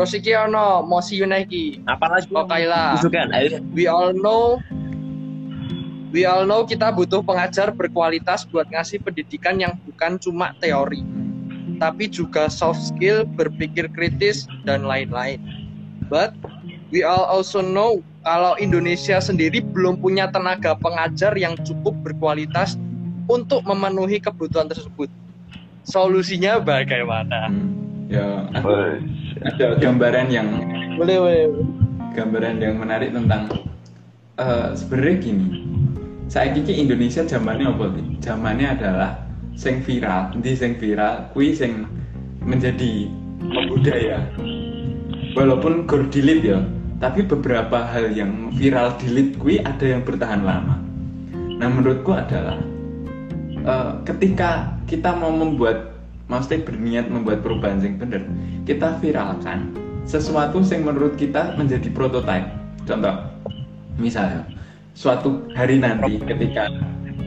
Terus iki ono Mosi Yuneki. Apalagi Kok Kaila. We all know We all know kita butuh pengajar berkualitas buat ngasih pendidikan yang bukan cuma teori, tapi juga soft skill, berpikir kritis, dan lain-lain. But we all also know kalau Indonesia sendiri belum punya tenaga pengajar yang cukup berkualitas untuk memenuhi kebutuhan tersebut. Solusinya bagaimana? Ya, aku ada gambaran yang Boleh, boleh. gambaran yang menarik tentang eh sebenarnya gini. Saya kiki Indonesia zamannya apa sih? Zamannya adalah sing viral, di sing viral, kui sing menjadi budaya. Walaupun gur delete ya, tapi beberapa hal yang viral delete kui ada yang bertahan lama. Nah menurutku adalah eh, ketika kita mau membuat maksudnya berniat membuat perubahan yang benar kita viralkan sesuatu yang menurut kita menjadi prototipe. Contoh misalnya suatu hari nanti ketika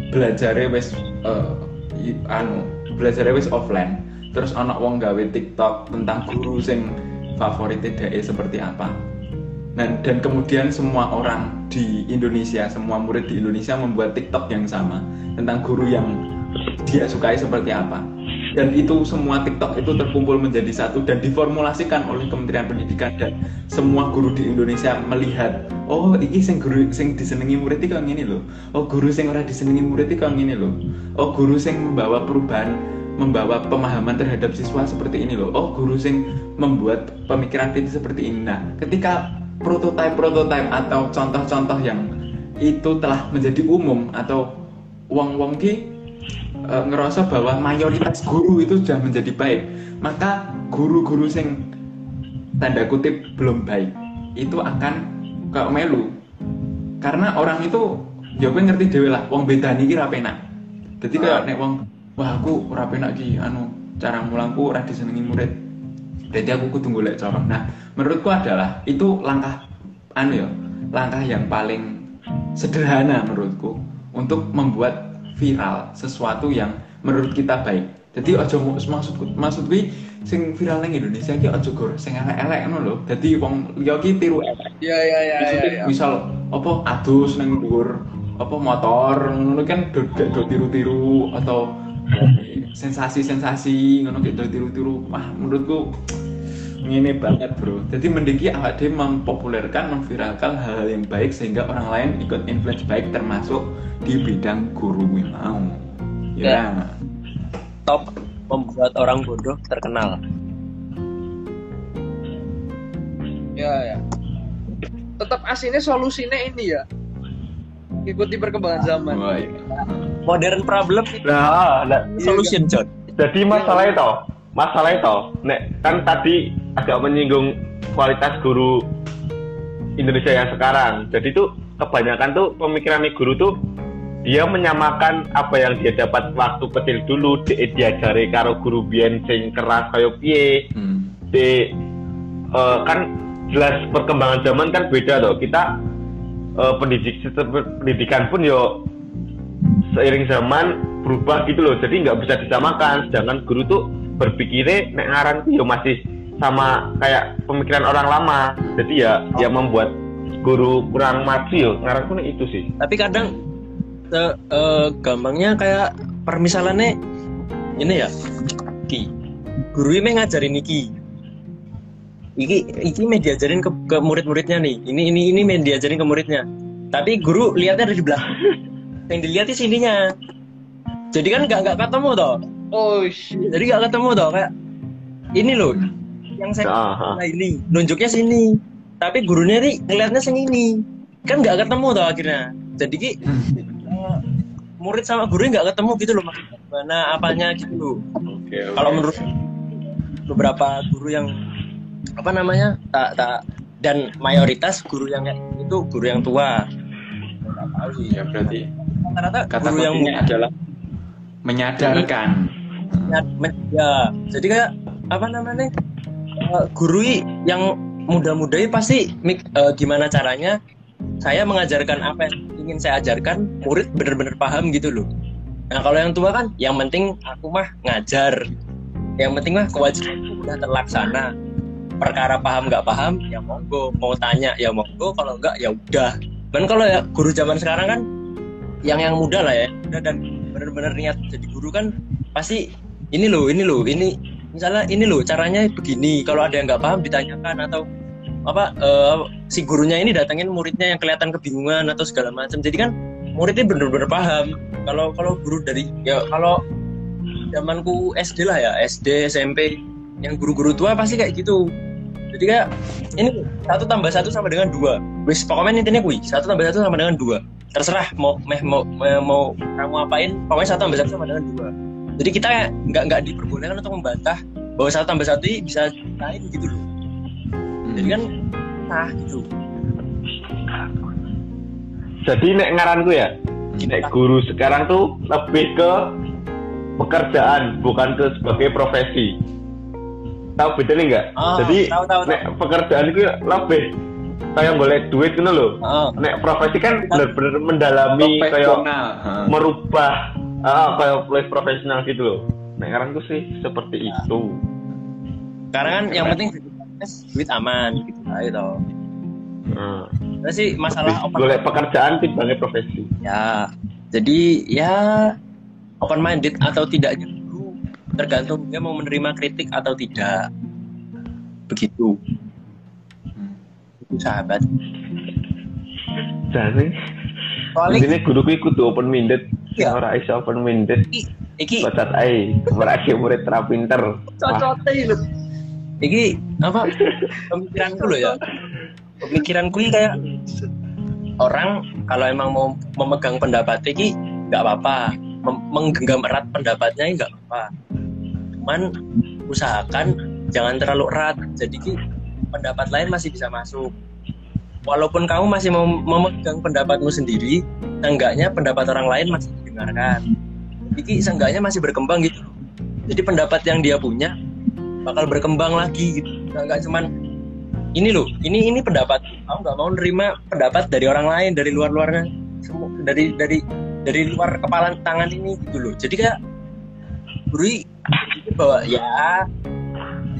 belajar wes eh, i- anu belajar wes offline terus anak wong gawe TikTok tentang guru sing favorit DAE seperti apa. Dan, dan kemudian semua orang di Indonesia, semua murid di Indonesia membuat TikTok yang sama tentang guru yang dia sukai seperti apa. Dan itu semua TikTok itu terkumpul menjadi satu dan diformulasikan oleh Kementerian Pendidikan dan semua guru di Indonesia melihat, oh ini sing guru sing disenengi murid iki ngene lho. Oh guru sing ora disenengi murid iki ngene lho. Oh guru sing membawa perubahan membawa pemahaman terhadap siswa seperti ini loh. Oh, guru sing membuat pemikiran kritis seperti ini. Nah, ketika prototipe-prototipe atau contoh-contoh yang itu telah menjadi umum atau wong-wong ki e, ngerasa bahwa mayoritas guru itu sudah menjadi baik, maka guru-guru sing tanda kutip belum baik itu akan ke melu. Karena orang itu ya gue ngerti dewe lah wong beda nih ra penak. Jadi kayak nek wong wah aku ora penak ki anu cara mulangku ora disenengi murid. Jadi aku kudu golek cara. Nah menurutku adalah itu langkah anu ya langkah yang paling sederhana menurutku untuk membuat viral sesuatu yang menurut kita baik jadi aja mau maksudku maksud gue sing viral nang Indonesia ki aja gor sing elek-elek ngono lho dadi wong liya ki tiru elek Iya, iya, iya, iya. Iya. misal apa adus nang dhuwur apa motor ngono kan do, do, do tiru-tiru atau sensasi-sensasi ngono kayak do tiru-tiru wah menurutku ini banget bro jadi mendiki awak dhewe mempopulerkan memviralkan hal-hal yang baik sehingga orang lain ikut influence baik termasuk di bidang guru yang mau ya Top membuat orang bodoh terkenal. Ya, ya. Tetap aslinya solusinya ini ya. Ikuti perkembangan zaman. Wah, iya. Modern problem Nah, nah, solution, John. jadi masalah itu, masalah itu, nek kan tadi agak menyinggung kualitas guru Indonesia yang sekarang. Jadi tuh kebanyakan tuh pemikiran guru tuh dia menyamakan apa yang dia dapat waktu kecil dulu di diajari karo guru biyen sing keras kayak piye Hmm. di eh, kan jelas perkembangan zaman kan beda loh kita eh, pendidik pendidikan pun yo seiring zaman berubah gitu loh jadi nggak bisa disamakan sedangkan guru tuh berpikirnya nek ngarang tuh yo masih sama kayak pemikiran orang lama jadi ya ya membuat guru kurang maju yo ngarang pun itu sih Tapi kadang eh, eh, gampangnya kayak permisalannya ini ya. Ki. Guru ini ngajarin iki. Iki iki me diajarin ke, ke murid-muridnya nih. Ini ini ini me diajarin ke muridnya. Tapi guru lihatnya dari belakang. Yang dilihat di sininya. Jadi kan nggak nggak ketemu toh. Oh, shit. Jadi nggak ketemu toh kayak ini loh yang saya Aha. nah ini nunjuknya sini. Tapi gurunya nih ngeliatnya sing ini. Kan nggak ketemu toh akhirnya. Jadi ki eh, murid sama guru nggak ketemu gitu loh mana apanya gitu loh. Oke, oke. Kalau menurut beberapa guru yang apa namanya tak tak dan mayoritas guru yang itu guru yang tua. Ya berarti Rata-rata kata guru yang adalah menyadarkan ya, men- ya. Jadi kayak apa namanya eh, guru yang muda-muda pasti eh, gimana caranya saya mengajarkan apa yang ingin saya ajarkan murid benar-benar paham gitu loh. Nah kalau yang tua kan yang penting aku mah ngajar. Yang penting mah kewajibanku udah terlaksana. Perkara paham nggak paham ya monggo. Mau tanya ya monggo. Kalau enggak ya udah. Kan kalau ya guru zaman sekarang kan yang yang muda lah ya muda dan benar-benar niat jadi guru kan pasti ini loh ini loh ini misalnya ini loh caranya begini. Kalau ada yang nggak paham ditanyakan atau apa eh, si gurunya ini datangin muridnya yang kelihatan kebingungan atau segala macam jadi kan muridnya benar-benar paham. Kalau kalau guru dari ya kalau zamanku SD lah ya SD SMP yang guru-guru tua pasti kayak gitu. Jadi kayak ini satu tambah satu sama dengan dua. Wis pokoknya intinya kui satu tambah satu sama dengan dua. Terserah mau meh mau mau, mau kamu apain pokoknya satu tambah satu sama dengan dua jadi kita nggak nggak diperbolehkan untuk membantah bahwa satu tambah satu ini bisa lain gitu loh jadi kan nah gitu Jadi nek ngaranku ya, nek guru sekarang tuh lebih ke pekerjaan bukan ke sebagai profesi. Tahu bedanya nggak? Ah, Jadi tahu, tahu, nek pekerjaan itu lebih kayak boleh duit gitu loh. Heeh. Nek profesi kan benar-benar mendalami kayak merubah ah kayak lebih profesional gitu loh. Nek sekarang tuh sih seperti Ya. itu. sekarang kan yang penting duit aman gitu lah itu Nah, Nah sih masalah open boleh pekerjaan timbangnya profesi. ya jadi ya open minded atau tidaknya tergantung dia mau menerima kritik atau tidak begitu itu sahabat Jadi soalnya ini guru kudu open minded. Iya. Ora iso open minded. iki Bacat ae, mereka murid ra pinter. Cocote itu. iki apa pemikiranku loh ya pemikiranku ini kayak orang kalau emang mau memegang pendapat iki nggak apa-apa Mem- menggenggam erat pendapatnya nggak apa-apa cuman usahakan jangan terlalu erat jadi ki pendapat lain masih bisa masuk walaupun kamu masih mau memegang pendapatmu sendiri seenggaknya pendapat orang lain masih didengarkan jadi seenggaknya masih berkembang gitu jadi pendapat yang dia punya bakal berkembang lagi gitu. Nggak, cuman ini loh ini ini pendapat. Aku nggak mau nerima pendapat dari orang lain dari luar luarnya semua dari dari dari luar kepala tangan ini gitu loh. Jadi kayak Buri bahwa ya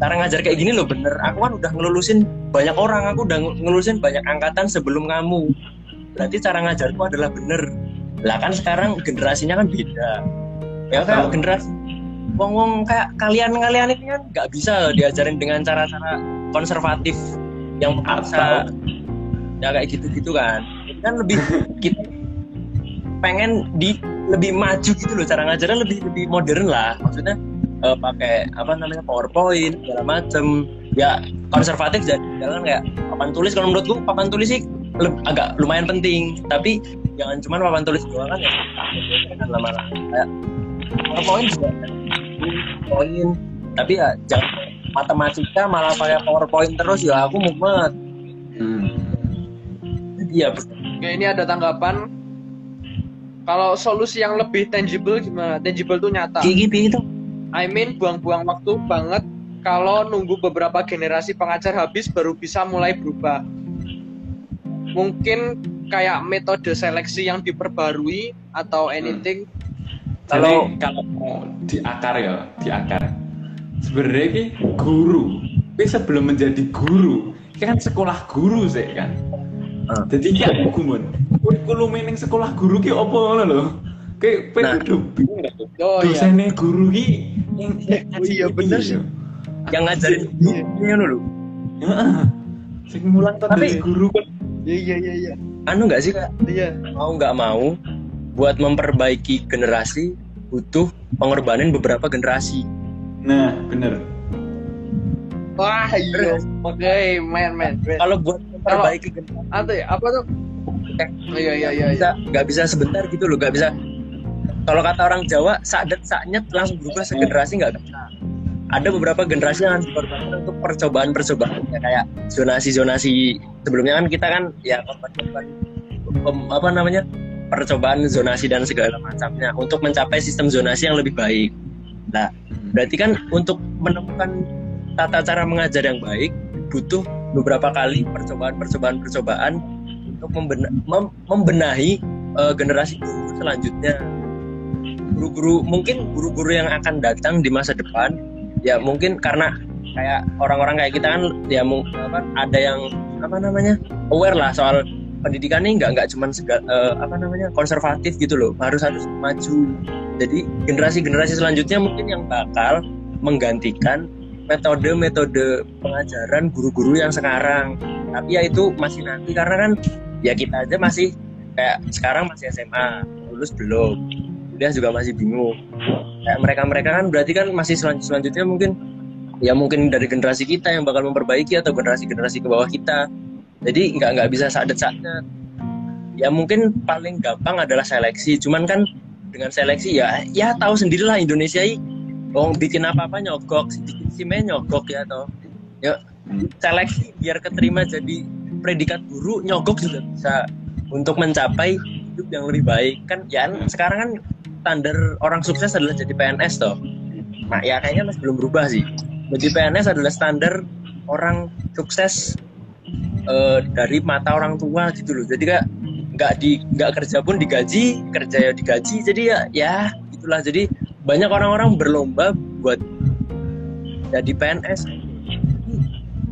cara ngajar kayak gini loh bener. Aku kan udah ngelulusin banyak orang aku udah ngelulusin banyak angkatan sebelum kamu. Berarti cara ngajarku adalah bener lah kan sekarang generasinya kan beda. Ya Atau- generasi wong-wong kayak kalian-kalian ini kan nggak bisa loh diajarin dengan cara-cara konservatif yang memaksa ya kayak gitu-gitu kan. Ini kan lebih kita pengen di lebih maju gitu loh cara ngajarnya lebih lebih modern lah. Maksudnya eh, pakai apa namanya powerpoint segala macem. Ya konservatif jadi jalan kayak papan tulis. Kalau menurutku papan tulis sih agak lumayan penting. Tapi jangan cuma papan tulis doang kan ya kan lama-lama kayak powerpoint juga poin tapi ya jangan matematika malah pakai powerpoint terus ya aku mumet Hmm. jadi ya Oke, ini ada tanggapan. Kalau solusi yang lebih tangible gimana? Tangible tuh nyata. gigi itu I mean buang-buang waktu banget kalau nunggu beberapa generasi pengajar habis baru bisa mulai berubah. Mungkin kayak metode seleksi yang diperbarui atau anything. Kalau kalau mau di akar ya, di akar. Sebenarnya ki guru, tapi sebelum menjadi guru, ki kan sekolah guru sih kan. Ah. Jadi ki aku gumun. Kurikulum ning sekolah guru ki apa ngono lho? Kayak pengen Nah. udah bingung. Oh iya. Dosennya guru ki yang Oh iya, bener sih. yang ngajarin ini dulu Heeh. Sing mulang Tapi- guru kan. Iya iya iya iya. Anu nggak sih kak Iya. mau nggak mau buat memperbaiki generasi butuh pengorbanan beberapa generasi Nah, bener. Wah iya. Oke, man man. kalau buat memperbaiki generasi Atau ya, apa tuh? Iya iya iya. iya. bisa nggak bisa sebentar gitu loh nggak bisa kalau kata orang Jawa sadet saknyet langsung berubah segenerasi nggak bisa ada beberapa generasi yang harus dikorbankan untuk percobaan-percobaan ya, kayak zonasi-zonasi sebelumnya kan kita kan ya apa namanya percobaan zonasi dan segala macamnya untuk mencapai sistem zonasi yang lebih baik. Nah, berarti kan untuk menemukan tata cara mengajar yang baik butuh beberapa kali percobaan-percobaan percobaan untuk membena- mem- membenahi eh, generasi guru selanjutnya. Guru-guru mungkin guru-guru yang akan datang di masa depan ya mungkin karena kayak orang-orang kayak kita kan ya apa ada yang apa namanya aware lah soal pendidikan ini nggak nggak cuman sega- eh, apa namanya konservatif gitu loh. Harus harus maju. Jadi generasi-generasi selanjutnya mungkin yang bakal menggantikan metode-metode pengajaran guru-guru yang sekarang. Tapi ya itu masih nanti karena kan ya kita aja masih kayak sekarang masih SMA lulus belum kuliah juga masih bingung. Kayak mereka-mereka kan berarti kan masih selan- selanjutnya mungkin ya mungkin dari generasi kita yang bakal memperbaiki atau generasi-generasi ke bawah kita. Jadi nggak nggak bisa sadet-sadet ya mungkin paling gampang adalah seleksi. Cuman kan dengan seleksi ya ya tahu sendirilah Indonesia ini. Oh bikin apa-apa nyogok bikin sime nyogok ya toh. Ya seleksi biar keterima jadi predikat guru nyogok juga bisa untuk mencapai hidup yang lebih baik. Kan ya sekarang kan standar orang sukses adalah jadi PNS toh. Nah ya kayaknya masih belum berubah sih jadi PNS adalah standar orang sukses eh, dari mata orang tua gitu loh. Jadi kayak nggak di nggak kerja pun digaji kerja ya digaji. Jadi ya ya itulah. Jadi banyak orang-orang berlomba buat jadi PNS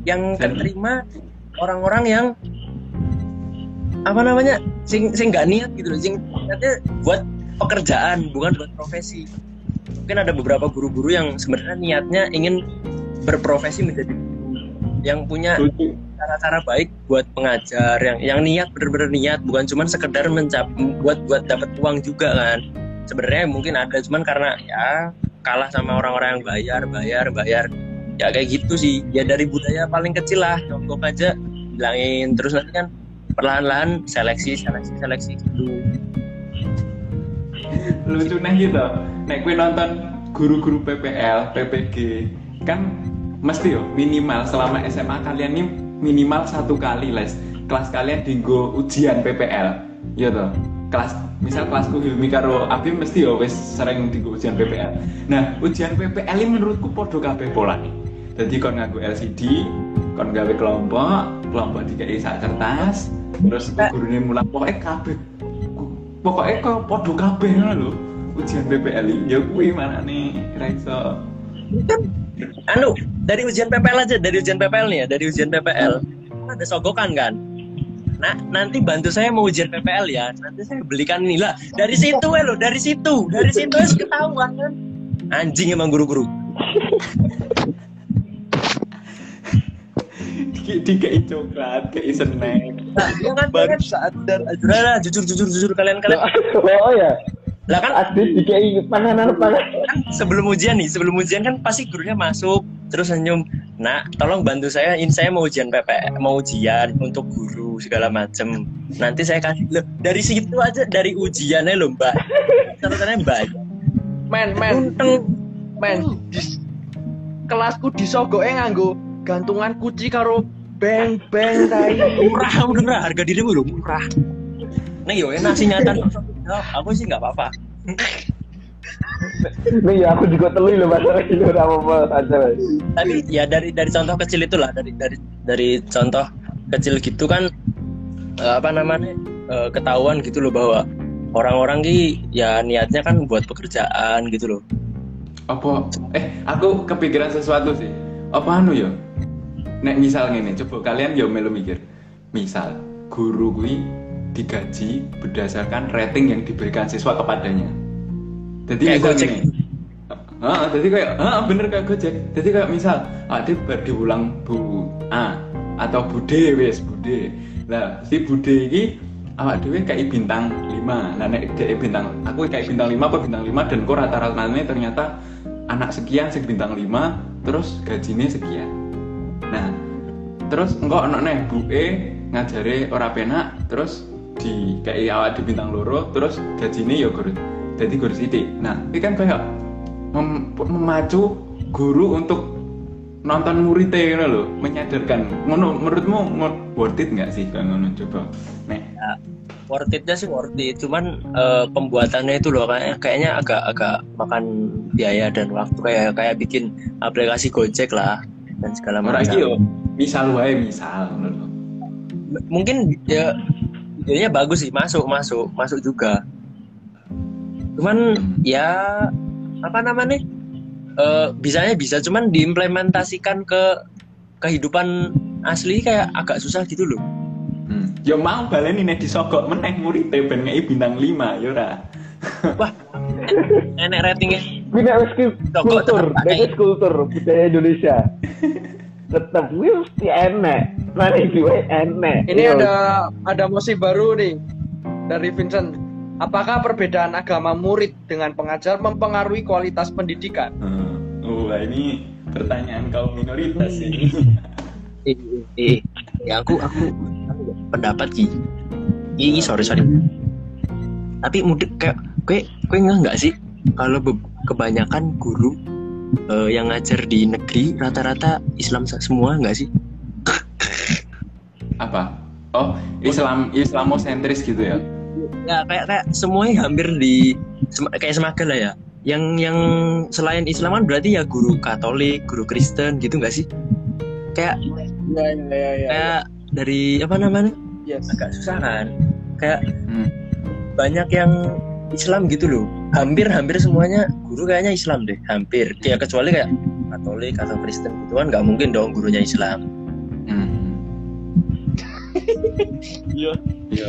yang keterima orang-orang yang apa namanya sing sing nggak niat gitu loh. Sing niatnya buat pekerjaan bukan buat profesi mungkin ada beberapa guru-guru yang sebenarnya niatnya ingin berprofesi menjadi guru yang punya cara-cara baik buat pengajar yang yang niat bener-bener niat bukan cuman sekedar mencap buat buat dapat uang juga kan. Sebenarnya mungkin ada cuman karena ya kalah sama orang-orang yang bayar bayar bayar. Ya kayak gitu sih. Ya dari budaya paling kecil lah contoh aja bilangin. Terus nanti kan perlahan-lahan seleksi seleksi seleksi gitu lucu nih gitu. Nek gue nonton guru-guru PPL PPG kan mesti yo minimal selama SMA kalian ini minimal satu kali les. Kelas kalian dinggo ujian PPL ya toh? Kelas misal kelasku Hilmi karo Abi mesti yo wis sering dinggo ujian PPL nah ujian PPL ini menurutku podo kabeh polane jadi kon nganggo LCD kon gawe kelompok kelompok dikai sak kertas terus gurune mulang pokoknya kabeh pokoknya kok podo kabeh ngono lho. Ujian PPL ya kuwi mana nih? Ra iso. Anu dari ujian PPL aja dari ujian PPL nih ya dari ujian PPL ada sogokan kan? Nah nanti bantu saya mau ujian PPL ya. Nanti saya belikan ini lah. Dari situ ya lo dari situ. Dari situ ya ketahuan kan. Anjing emang guru-guru dikei coklat kei snack nah, ya kan, baru ya kan? sadar aja Udah lah, jujur jujur jujur kalian kalian. Oh ya lah kan adit dikai panganan panganan. kan sebelum ujian nih sebelum ujian kan pasti gurunya masuk terus senyum. Nah tolong bantu saya ini saya mau ujian PP mau ujian untuk guru segala macem. Nanti saya kasih loh dari situ aja dari ujiannya loh mbak. Catatannya banyak. Men men. Untung. men di kelasku disogoke nganggo gantungan kunci karo beng beng tai. Murah udah harga dirimu loh murah. Nih yo enak sih nyata. Oh, aku sih nggak apa-apa. Nih ya aku juga teli loh masalah ini udah apa saja tapi ya dari dari contoh kecil itulah dari dari dari contoh kecil gitu kan eh, apa namanya eh, ketahuan gitu loh bahwa orang-orang ki ya niatnya kan buat pekerjaan gitu loh. Apa? Eh aku kepikiran sesuatu sih. Apa anu ya nek misal ngene coba kalian ya melu mikir misal guru gue digaji berdasarkan rating yang diberikan siswa kepadanya jadi Kayak misal Gojek. gini Heeh, jadi kayak, ah bener kayak Gojek. Jadi kayak misal, ada diulang Bu A atau Bude wes Bude. Lah si Bude ini awak dhewe kayak bintang 5. Nah nek dhek bintang aku kayak bintang 5 apa bintang 5 dan kok rata-ratanya ternyata anak sekian sing bintang 5 terus gajinya sekian. Nah, terus engkau ono Bu E ngajari ora penak terus di kayak awak di bintang loro terus gajinya ya guru jadi guru sidik. Nah, ini kan kayak mem- memacu guru untuk nonton muridnya gitu loh menyadarkan. Ngono menurutmu worth it nggak sih kalau ngono coba? Nek worth itnya sih worth it cuman eh, pembuatannya itu loh kayaknya kayaknya agak agak makan biaya dan waktu kayak kayak bikin aplikasi Gojek lah dan segala orang macam. yo misal wae misal mungkin ya idenya bagus sih masuk masuk masuk juga. Cuman ya apa namanya? Eh bisanya bisa cuman diimplementasikan ke kehidupan asli kayak agak susah gitu loh. Hmm. Ya mau baleni nek disogok meneh murid ben bintang 5 ya ora. wah enek ratingnya Ini Kok kultur, ini wis kultur budaya Indonesia. Tetep wis mesti enek. Mana duwe enek. Ini ada ada musik baru nih dari Vincent. Apakah perbedaan agama murid dengan pengajar mempengaruhi kualitas pendidikan? Hmm. Oh, ini pertanyaan kaum minoritas ini. eh, eh, ya aku aku, aku pendapat ki Ih, sorry sorry tapi mudik kayak kue kue nggak nggak sih kalau kebanyakan guru eh, yang ngajar di negeri rata-rata Islam semua nggak sih Apa? Oh, Islam Islamosentris gitu ya. ya kayak kayak semuanya hampir di sem- kayak semakin lah ya yang yang selain Islam kan berarti ya guru Katolik guru Kristen gitu nggak sih kayak Ya ya ya ya. kayak dari apa namanya Yes. agak susah kan kayak Hmm. banyak yang Islam gitu loh hampir hampir semuanya guru kayaknya Islam deh hampir ya kecuali kayak Katolik atau Kristen gitu kan nggak mungkin dong gurunya Islam Hmm. Iya. Iya.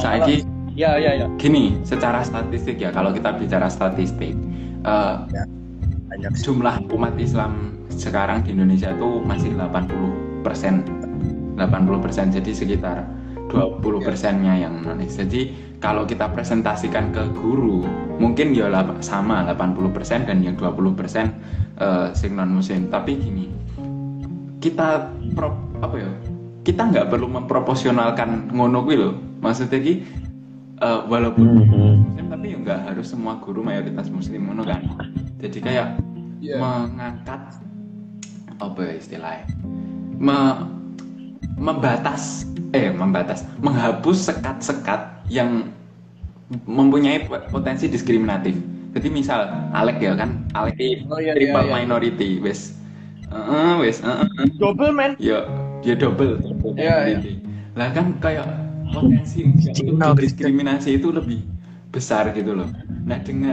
Saiki Ya ya ya. gini, secara statistik ya kalau kita bicara statistik eh, banyak sih jumlah umat Islam sekarang di Indonesia itu masih 80 persen 80 persen jadi sekitar 20 persennya yang non jadi kalau kita presentasikan ke guru mungkin ya sama 80 persen dan yang 20 persen eh, sing non muslim tapi gini kita pro, apa ya kita nggak perlu memproporsionalkan ngono kuwi loh maksudnya ki eh, walaupun Mhm. muslim tapi ya nggak harus semua guru mayoritas muslim ngono kan jadi kayak Iya. mengangkat apa ya istilahnya Me- membatas eh membatas menghapus sekat-sekat yang mempunyai potensi diskriminatif jadi misal Alek ya kan Alek Oh, iya, tribal iya, iya. minority wes Heeh, wes heeh, heeh. Double man. ya dia double Iya, minority. lah kan kayak potensi diskriminasi itu lebih besar gitu loh nah dengan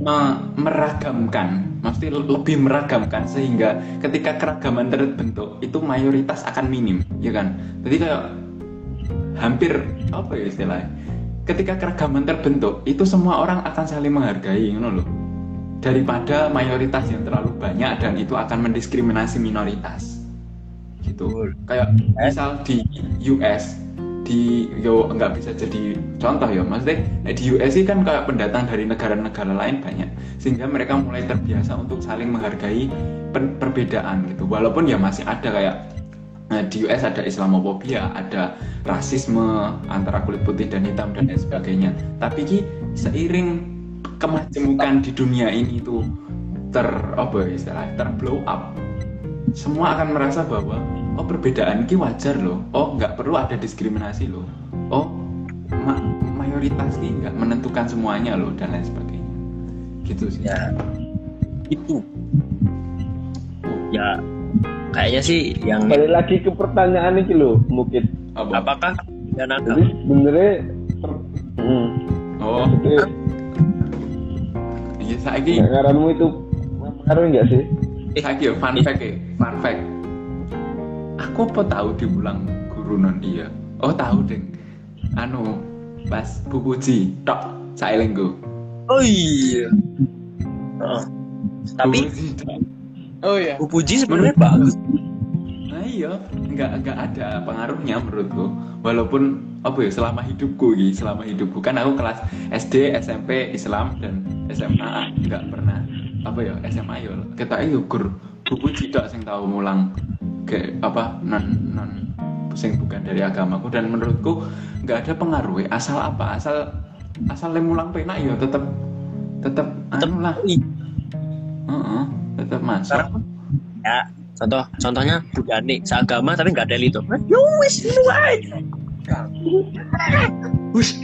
me- meragamkan maksudnya lebih meragamkan sehingga ketika keragaman terbentuk itu mayoritas akan minim ya kan jadi kayak hampir apa ya istilahnya? Ketika keragaman terbentuk itu semua orang akan saling menghargai ngono loh daripada mayoritas yang terlalu banyak dan itu akan mendiskriminasi minoritas. Gitu. Kayak misal di US di yo nggak bisa jadi contoh ya maksudnya eh, di US sih kan kayak pendatang dari negara-negara lain banyak sehingga mereka mulai terbiasa untuk saling menghargai perbedaan gitu. Walaupun ya masih ada kayak nah, di US ada Islamophobia ada rasisme antara kulit putih dan hitam dan lain sebagainya. Tapi ki seiring kemajemukan di dunia ini itu ter apa ya istilah ter blow up semua akan merasa bahwa oh perbedaan ki wajar loh. Oh nggak perlu ada diskriminasi loh. Oh ma- mayoritas ki nggak menentukan semuanya loh dan lain sebagainya. Gitu sih. Ya. Itu. Ya kayaknya sih yang Balik lagi ke pertanyaan ini loh, mungkin. apa? Apakah dan Jadi sebenarnya hmm, oh. Iya saiki. ngaranmu itu mempengaruhi nggak sih? saiki yo fun fact ya fun fact. Aku apa tahu diulang guru non iya oh tahu deng. Anu pas Bu Puji tok saelengku oh iya. Heeh. tapi Bu Puji, tok. Oh ya. Bu Puji sebenarnya bagus. Nah iya, nggak nggak ada pengaruhnya menurutku. Walaupun apa ya selama hidupku gitu, selama hidupku. Kan aku kelas SD, SMP Islam dan SMA nggak pernah apa ya SMA ya. Kita itu gur buku tidak sing tahu mulang. Ke apa non non sing bukan dari agamaku. Dan menurutku nggak ada pengaruh asal apa? Asal asal le mulang penak ya tetap tetap anu lah. Ih, Heeh, tetap masuk sekarang ya contoh contohnya budani seagama tapi nggak ada itu yo wis lu aja Wis.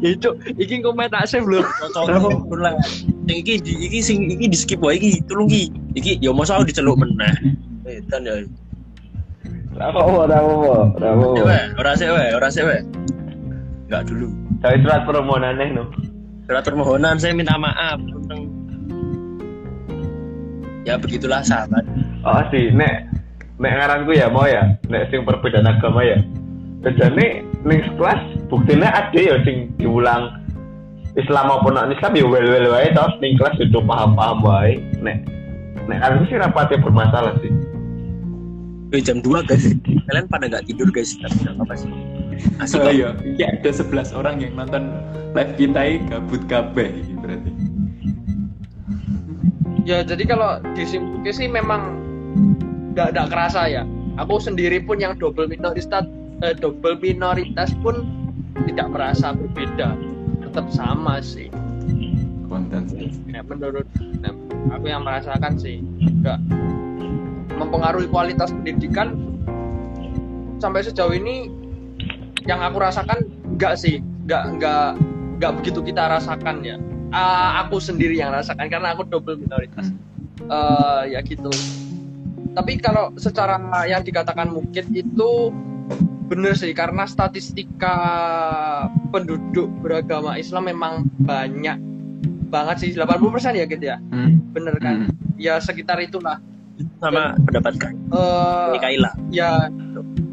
itu iki komen tak save lho contoh ulang sing iki di, iki sing iki di skip wae iki tulung iki iki yo masa aku diceluk meneh edan ya Rapopo, rapopo, rapopo. Sewe, ora sewe, ora sewe. Enggak dulu. Saya surat permohonan nih no. Surat permohonan saya minta maaf tentang ya begitulah sahabat Oh sih, nek nek ngaranku ya mau ya, nek sing perbedaan agama ya. Jane ning kelas buktinya ada ya sing diulang Islam maupun non Islam ya well well wae toh ning kelas itu paham-paham wae. Nek nek ngaranku sih rapatnya bermasalah sih. Wih, jam 2 guys kalian pada nggak tidur guys tapi nggak apa sih asik Oh iya, iya ada 11 orang yang nonton live kita ini gabut kabeh iki berarti. Ya jadi kalau disimpulkan sih memang nggak nggak kerasa ya. Aku sendiri pun yang double minoritas eh, double minoritas pun tidak merasa berbeda, tetap sama sih. Konten sih. Ya, menurut nah, aku yang merasakan sih nggak mempengaruhi kualitas pendidikan sampai sejauh ini yang aku rasakan nggak sih nggak nggak nggak begitu kita rasakan ya Ah, aku sendiri yang rasakan karena aku double minoritas. Hmm. Eh, ya gitu. Tapi kalau secara yang dikatakan mungkin itu bener sih karena statistika penduduk beragama Islam memang banyak banget sih 80% ya gitu ya? Hmm. bener kan? Hmm. ya sekitar itulah. Sama pendapat kalian eh Mikaela ya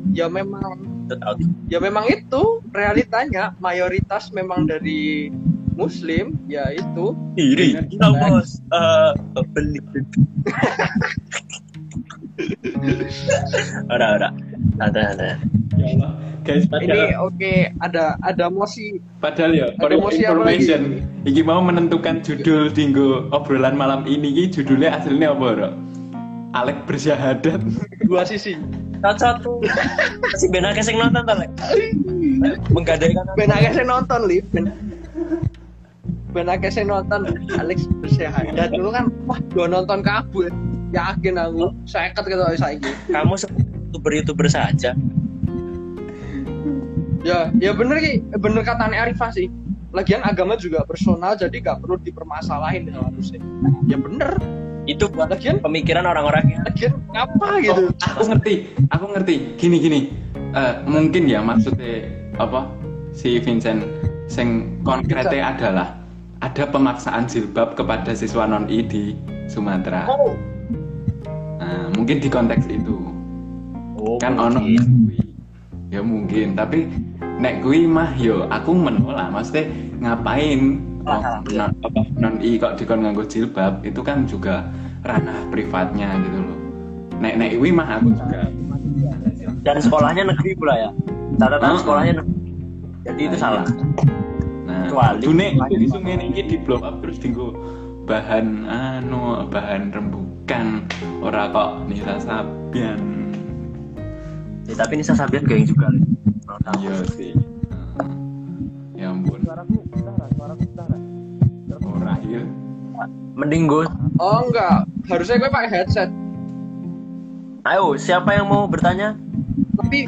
ya memang ya memang itu realitanya mayoritas memang dari muslim ya itu iri Bener, bos eh beli. Ora ora ada ada. Ya Allah. Guys, ini oke ada ada mosi. Padahal ya, Ada lagi? information, iki mau menentukan judul dinggo obrolan malam ini, iki judulnya aslinya apa, Bro? Alek bersyahadat. dua sisi. Satu si benake sing nonton to lek menggadaikan ben akeh sing nonton li ben akeh sing nonton Alex bersyahadat dulu kan wah gua nonton kabur yakin aku seket gitu saiki. Kamu youtuber youtuber saja. Ya ya bener ki. Bener katanya Arifah sih. Lagian agama juga personal jadi gak perlu dipermasalahin ya harusnya ya bener. Itu buat lagian pemikiran orang-orang yang lagian ngapa gitu? Oh, aku ngerti, aku ngerti. Gini gini, Eh, mungkin ya maksudnya apa? Si Vincent sing konkretnya adalah ada pemaksaan jilbab kepada siswa non I di Sumatera. oh. Nah, mungkin di konteks itu. Oh, kan ono ya mungkin. Tapi nek gue mah yo aku menolak maksudnya ngapain Ah, oh, iya. non, apa, non i kok dikon nganggo jilbab? Itu kan juga ranah privatnya gitu loh. Nek nek gue mah aku juga. Dan sekolahnya negeri pula ya. Catatan Oh. sekolahnya negeri. Jadi itu Nah, salah. nah Kecuali- dune di sungai ini di blow up terus dinggo bahan anu bahan rembukan. Ora kok Nisa Sabian. Ya, tapi ini saya sabian geng juga iya sih. Ya ampun. Ora iya. Mending gue oh enggak. Harusnya gue pakai headset. Ayo siapa yang mau bertanya? Tapi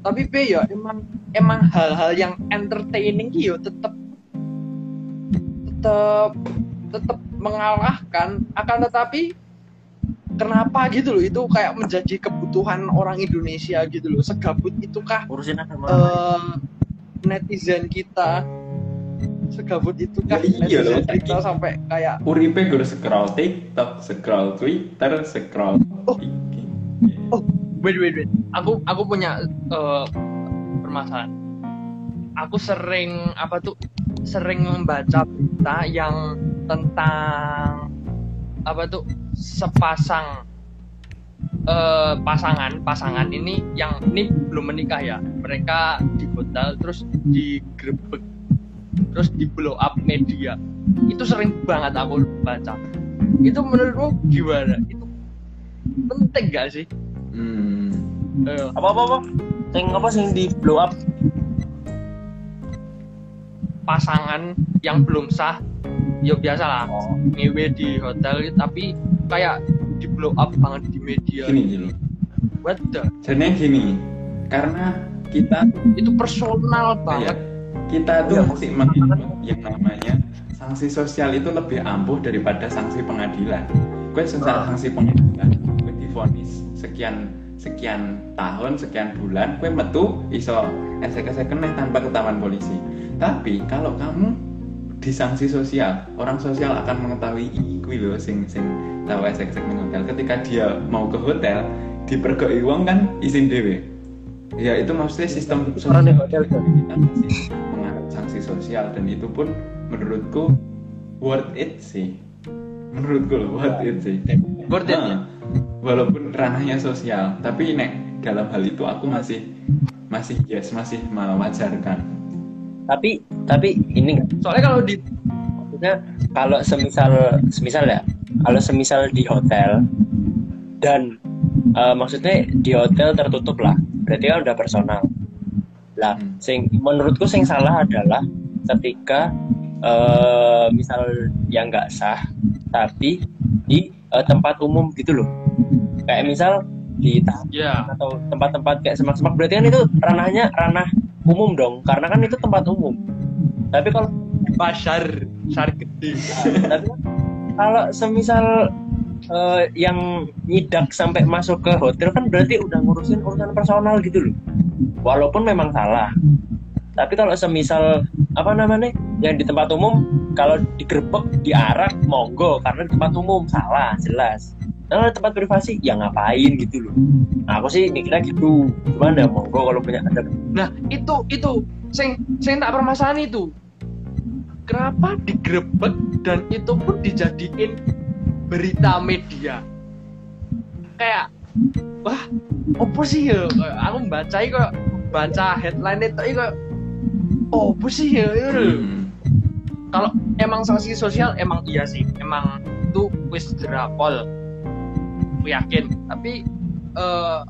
tapi B ya emang emang hal-hal yang entertaining ki yo tetep tetep tetep mengalahkan akan tetapi kenapa gitu loh itu kayak menjadi kebutuhan orang Indonesia gitu loh segabut itukah urusin agama eh, netizen kita segabut itu kan Ya iya loh, netizen kita sampai kayak Uripe gue scroll TikTok, scroll Twitter, scroll Oh. IG. Oh. wait wait wait aku aku punya eh, permasalahan. Aku sering apa tuh sering membaca berita yang tentang apa tuh sepasang eh, pasangan pasangan ini yang ini belum menikah ya. Mereka di hotel terus digrebek terus di blow up media. Itu sering banget aku baca. Itu menurutmu gimana? Itu penting gak sih? Hmm. Ayo. apa apa apa sing apa sing di blow up? Pasangan yang belum sah. Ya biasa lah ngewe di hotel tapi kayak di blow up banget di media. Gini gini. what the? Jadi gini, karena kita itu personal ya, banget. Kita tuh Iya, mesti mengingat yang namanya sanksi sosial itu lebih ampuh daripada sanksi pengadilan. Gue secara Ah. sanksi pengadilan, gue difonis sekian sekian tahun, sekian bulan, gue metu iso esek-esek kena tanpa ketahuan polisi. Tapi kalau kamu di sanksi sosial, orang sosial akan mengetahui kuwi lho sing sing tahu esek-esek ning hotel. Ketika dia mau ke hotel dipergoi uang kan izin dewe ya itu maksudnya sistem Orang di hotel, kita masih menganut sanksi sosial dan itu pun menurutku worth it sih. Menurutku loh worth it sih. Worth it, ya? Walaupun ranahnya sosial tapi nek dalam hal itu aku masih masih yes masih mewajarkan tapi tapi ini soalnya kalau di maksudnya kalau semisal semisal ya kalau semisal di hotel dan eh, maksudnya di hotel tertutup lah berarti kan udah personal. Lah Hmm. sing menurutku sing salah adalah ketika eh, misal yang nggak sah tapi di eh, tempat umum gitu loh kayak misal di ya atau tempat-tempat kayak semak-semak berarti kan itu ranahnya ranah umum dong karena kan itu tempat umum. Tapi kalau pasar pasar gede. Tapi kan kalau semisal eh, yang nyidak sampai masuk ke hotel kan berarti udah ngurusin urusan personal gitu loh. Walaupun memang salah. Tapi kalau semisal apa namanya yang di tempat umum kalau digerebek diarak monggo. Karena di tempat umum salah jelas nah tempat privasi ya ngapain gitu loh nah, aku sih mikirnya gitu gimana monggo kalau punya ada Nah, itu itu sing sing tak permasalahan itu. Kenapa digrebek dan itu pun dijadiin berita media? Kayak wah, apa sih ya? Aku baca kok baca headline itu kok apa sih ya? Ya. Kalau emang sanksi sosial emang iya sih, emang itu wis drakol. Aku yakin, tapi eh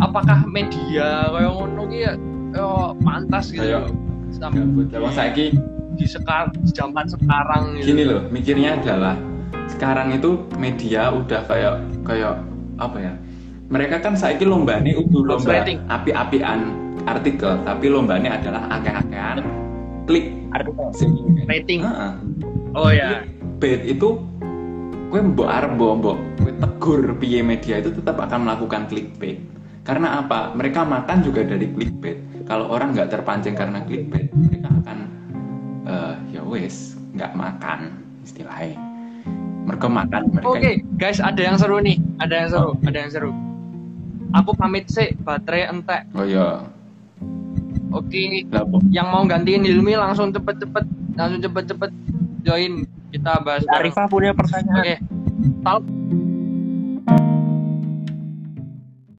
apakah media kayak ngono ki ya eh, pantas gitu Kayak- loh. Sampai. Lah, saiki di sekarang di zaman sekarang gitu. gini loh mikirnya adalah sekarang itu media udah kayak kayak apa ya mereka kan saiki lombane udah lomba api-apian artikel tapi lombane adalah akeh-akehan klik artikel rating. Heeh. Oh ya. bait itu gue mbok arep mbok tegur piye media itu tetap akan melakukan clickbait karena apa mereka makan juga dari clickbait kalau orang nggak terpancing karena clickbait mereka akan eh ya wes nggak makan istilahnya mereka makan mereka Oke, guys, ada yang seru nih. Ada yang seru, ada yang seru. Aku pamit sih, baterai entek. oh ya Oke, kok yang mau gantiin Hilmi langsung cepet-cepet, langsung cepet-cepet join kita bahas. Arifah punya pertanyaan Oke. Tal